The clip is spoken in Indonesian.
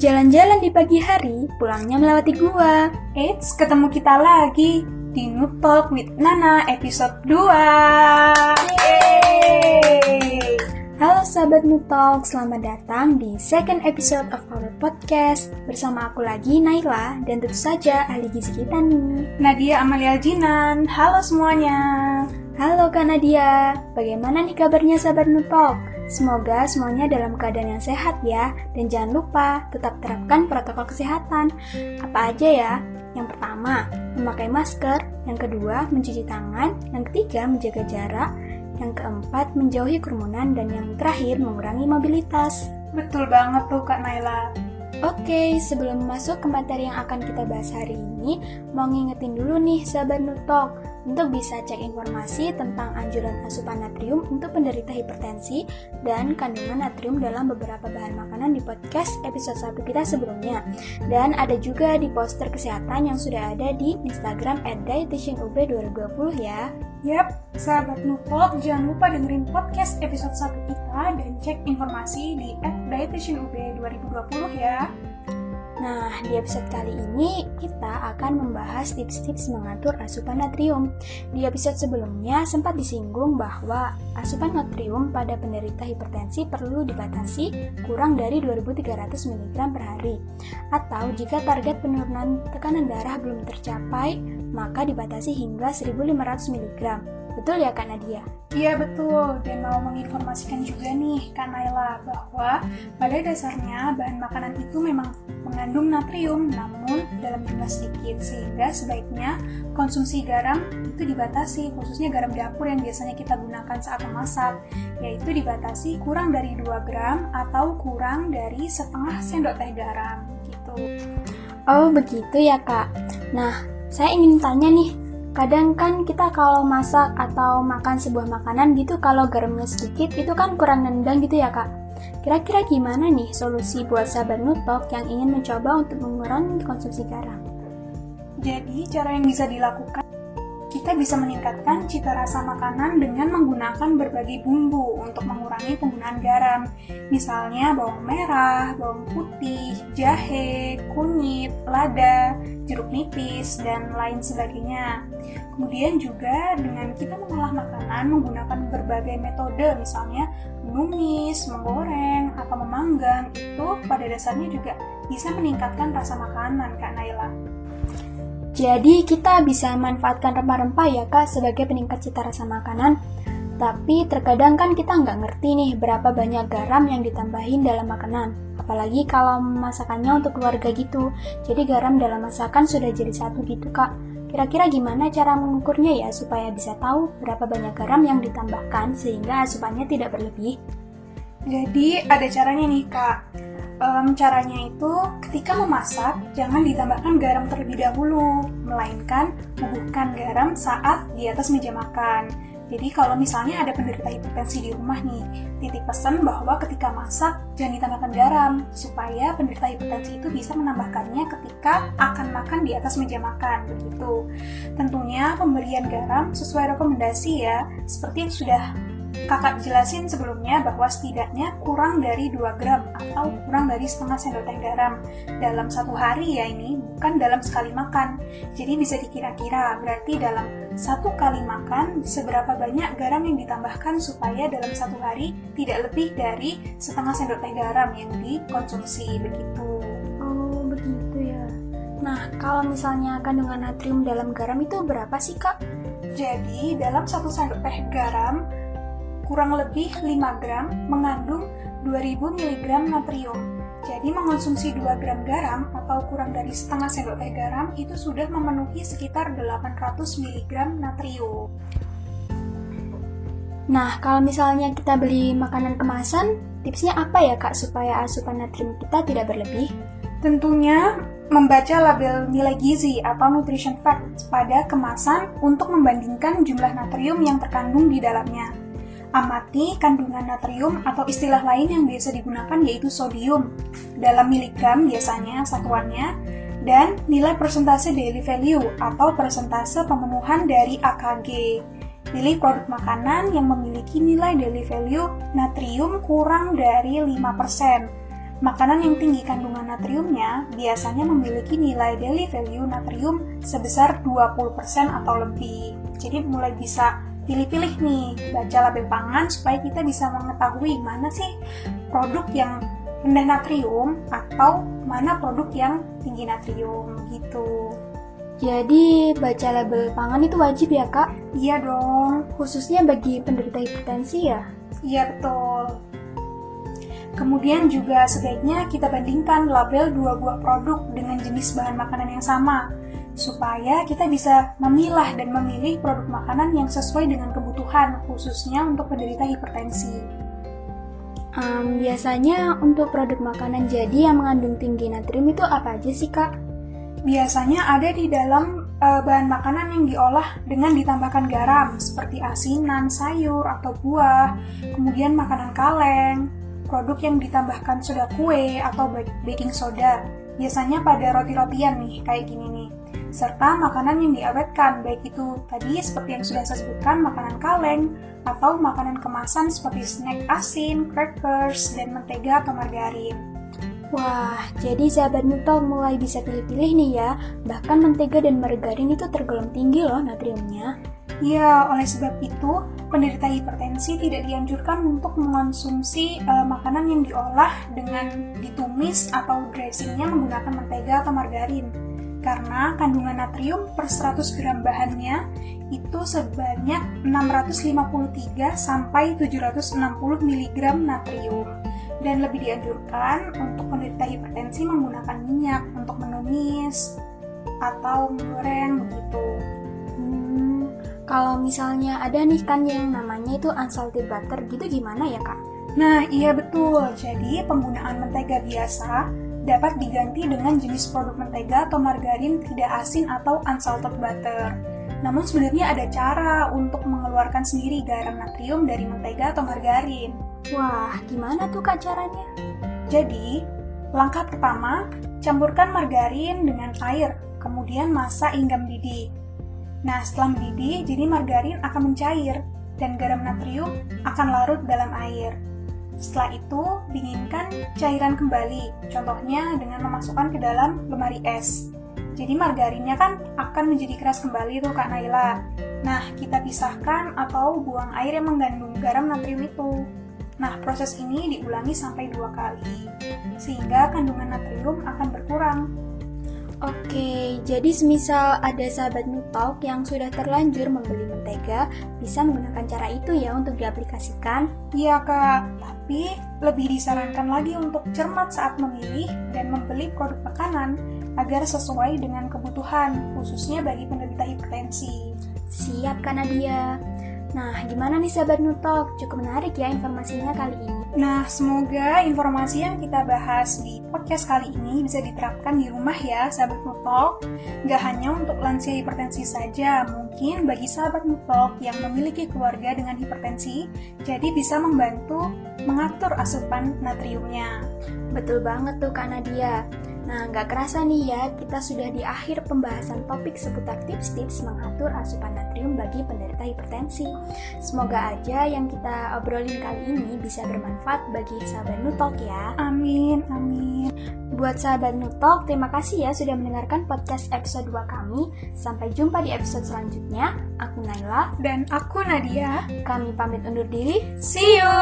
Jalan-jalan di pagi hari, pulangnya melewati gua. Eits, ketemu kita lagi di Noob Talk with Nana episode 2. Yeay! Halo sahabat Nutalk, selamat datang di second episode of our podcast Bersama aku lagi, Naila, dan tentu saja ahli gizi kita nih Nadia Amalia Jinan, halo semuanya Halo Kak Nadia, bagaimana nih kabarnya sahabat Nutalk? Semoga semuanya dalam keadaan yang sehat ya Dan jangan lupa, tetap terapkan protokol kesehatan Apa aja ya? Yang pertama, memakai masker Yang kedua, mencuci tangan Yang ketiga, menjaga jarak yang keempat, menjauhi kerumunan. Dan yang terakhir, mengurangi mobilitas. Betul banget tuh Kak Naila. Oke, sebelum masuk ke materi yang akan kita bahas hari ini, mau ngingetin dulu nih sahabat Nutok untuk bisa cek informasi tentang anjuran asupan natrium untuk penderita hipertensi dan kandungan natrium dalam beberapa bahan makanan di podcast episode 1 kita sebelumnya. Dan ada juga di poster kesehatan yang sudah ada di Instagram at dietitianub2020 ya. Yap, sahabat Nutok, jangan lupa dengerin podcast episode 1 kita dan cek informasi di at dietitianub2020 ya. Nah, di episode kali ini kita akan membahas tips-tips mengatur asupan natrium. Di episode sebelumnya sempat disinggung bahwa asupan natrium pada penderita hipertensi perlu dibatasi kurang dari 2300 mg per hari. Atau jika target penurunan tekanan darah belum tercapai, maka dibatasi hingga 1500 mg. Betul ya Kak Nadia? Iya betul, dan mau menginformasikan juga nih Kak Naila bahwa pada dasarnya bahan makanan itu memang mengandung natrium namun dalam jumlah sedikit sehingga sebaiknya konsumsi garam itu dibatasi khususnya garam dapur yang biasanya kita gunakan saat memasak yaitu dibatasi kurang dari 2 gram atau kurang dari setengah sendok teh garam gitu. Oh begitu ya kak. Nah saya ingin tanya nih Kadang kan kita kalau masak atau makan sebuah makanan gitu kalau garamnya sedikit itu kan kurang nendang gitu ya kak. Kira-kira gimana nih solusi buat sahabat nutok yang ingin mencoba untuk mengurangi konsumsi garam? Jadi cara yang bisa dilakukan kita bisa meningkatkan cita rasa makanan dengan menggunakan berbagai bumbu untuk mengurangi penggunaan garam. Misalnya bawang merah, bawang putih, jahe, kunyit, lada, jeruk nipis, dan lain sebagainya. Kemudian juga dengan kita mengolah makanan menggunakan berbagai metode, misalnya menumis, menggoreng, atau memanggang, itu pada dasarnya juga bisa meningkatkan rasa makanan, Kak Naila. Jadi kita bisa manfaatkan rempah-rempah ya kak sebagai peningkat cita rasa makanan. Tapi terkadang kan kita nggak ngerti nih berapa banyak garam yang ditambahin dalam makanan. Apalagi kalau masakannya untuk keluarga gitu. Jadi garam dalam masakan sudah jadi satu gitu kak. Kira-kira gimana cara mengukurnya ya supaya bisa tahu berapa banyak garam yang ditambahkan sehingga asupannya tidak berlebih? Jadi ada caranya nih kak um, caranya itu ketika memasak jangan ditambahkan garam terlebih dahulu, melainkan bubuhkan garam saat di atas meja makan. Jadi kalau misalnya ada penderita hipertensi di rumah nih, titik pesan bahwa ketika masak jangan ditambahkan garam supaya penderita hipertensi itu bisa menambahkannya ketika akan makan di atas meja makan begitu. Tentunya pemberian garam sesuai rekomendasi ya, seperti yang sudah kakak jelasin sebelumnya bahwa setidaknya kurang dari 2 gram atau kurang dari setengah sendok teh garam dalam satu hari ya ini bukan dalam sekali makan. Jadi bisa dikira-kira berarti dalam satu kali makan seberapa banyak garam yang ditambahkan supaya dalam satu hari tidak lebih dari setengah sendok teh garam yang dikonsumsi begitu. Oh begitu ya. Nah kalau misalnya kandungan natrium dalam garam itu berapa sih kak? Jadi, dalam satu sendok teh garam kurang lebih 5 gram mengandung 2000 mg natrium. Jadi mengonsumsi 2 gram garam atau kurang dari setengah sendok teh garam itu sudah memenuhi sekitar 800 mg natrium. Nah, kalau misalnya kita beli makanan kemasan, tipsnya apa ya kak supaya asupan natrium kita tidak berlebih? Tentunya membaca label nilai gizi atau nutrition fact pada kemasan untuk membandingkan jumlah natrium yang terkandung di dalamnya. Amati kandungan natrium atau istilah lain yang biasa digunakan yaitu sodium dalam miligram biasanya satuannya dan nilai persentase daily value atau persentase pemenuhan dari AKG. Pilih produk makanan yang memiliki nilai daily value natrium kurang dari 5%. Makanan yang tinggi kandungan natriumnya biasanya memiliki nilai daily value natrium sebesar 20% atau lebih. Jadi mulai bisa pilih-pilih nih, baca label pangan supaya kita bisa mengetahui mana sih produk yang rendah natrium atau mana produk yang tinggi natrium gitu. Jadi baca label pangan itu wajib ya kak? Iya dong. Khususnya bagi penderita hipertensi ya? Iya betul. Kemudian juga sebaiknya kita bandingkan label dua buah produk dengan jenis bahan makanan yang sama, supaya kita bisa memilah dan memilih produk makanan yang sesuai dengan kebutuhan, khususnya untuk penderita hipertensi. Um, biasanya untuk produk makanan jadi yang mengandung tinggi natrium itu apa aja sih kak? Biasanya ada di dalam uh, bahan makanan yang diolah dengan ditambahkan garam, seperti asinan, sayur, atau buah, kemudian makanan kaleng, produk yang ditambahkan soda kue atau baking soda, biasanya pada roti-rotian nih, kayak gini nih. Serta makanan yang diawetkan, baik itu tadi seperti yang sudah saya sebutkan, makanan kaleng, atau makanan kemasan seperti snack asin, crackers, dan mentega atau margarin. Wah, jadi sahabat Nutol mulai bisa pilih-pilih nih ya. Bahkan mentega dan margarin itu tergolong tinggi loh natriumnya. Ya, oleh sebab itu, penderita hipertensi tidak dianjurkan untuk mengonsumsi uh, makanan yang diolah dengan ditumis atau dressingnya menggunakan mentega atau margarin. Karena kandungan natrium per 100 gram bahannya itu sebanyak 653 sampai 760 mg natrium. Dan lebih dianjurkan untuk penderita hipertensi menggunakan minyak untuk menumis atau menggoreng begitu. Kalau misalnya ada nih kan yang namanya itu unsalted butter gitu gimana ya kak? Nah iya betul, jadi penggunaan mentega biasa dapat diganti dengan jenis produk mentega atau margarin tidak asin atau unsalted butter. Namun sebenarnya ada cara untuk mengeluarkan sendiri garam natrium dari mentega atau margarin. Wah, gimana tuh kak caranya? Jadi, langkah pertama, campurkan margarin dengan air, kemudian masak hingga mendidih. Nah, setelah mendidih, jadi margarin akan mencair dan garam natrium akan larut dalam air. Setelah itu, dinginkan cairan kembali, contohnya dengan memasukkan ke dalam lemari es. Jadi margarinnya kan akan menjadi keras kembali tuh Kak Naila. Nah, kita pisahkan atau buang air yang mengandung garam natrium itu. Nah, proses ini diulangi sampai dua kali, sehingga kandungan natrium akan berkurang. Oke, jadi semisal ada sahabat Nutalk yang sudah terlanjur membeli mentega, bisa menggunakan cara itu ya untuk diaplikasikan? Iya kak, tapi lebih disarankan lagi untuk cermat saat memilih dan membeli produk makanan agar sesuai dengan kebutuhan, khususnya bagi penderita hipertensi. Siap kan Nadia? Nah, gimana nih sahabat Nutalk? Cukup menarik ya informasinya kali ini. Nah, semoga informasi yang kita bahas di podcast kali ini bisa diterapkan di rumah ya, sahabat Mutok. Gak hanya untuk lansia hipertensi saja, mungkin bagi sahabat Mutok yang memiliki keluarga dengan hipertensi, jadi bisa membantu mengatur asupan natriumnya. Betul banget tuh Kak Nadia. Nah, nggak kerasa nih ya, kita sudah di akhir pembahasan topik seputar tips-tips mengatur asupan natrium bagi penderita hipertensi. Semoga aja yang kita obrolin kali ini bisa bermanfaat bagi sahabat Nutok ya. Amin, amin. Buat sahabat Nutok, terima kasih ya sudah mendengarkan podcast episode 2 kami. Sampai jumpa di episode selanjutnya. Aku Naila dan aku Nadia. Kami pamit undur diri. See you.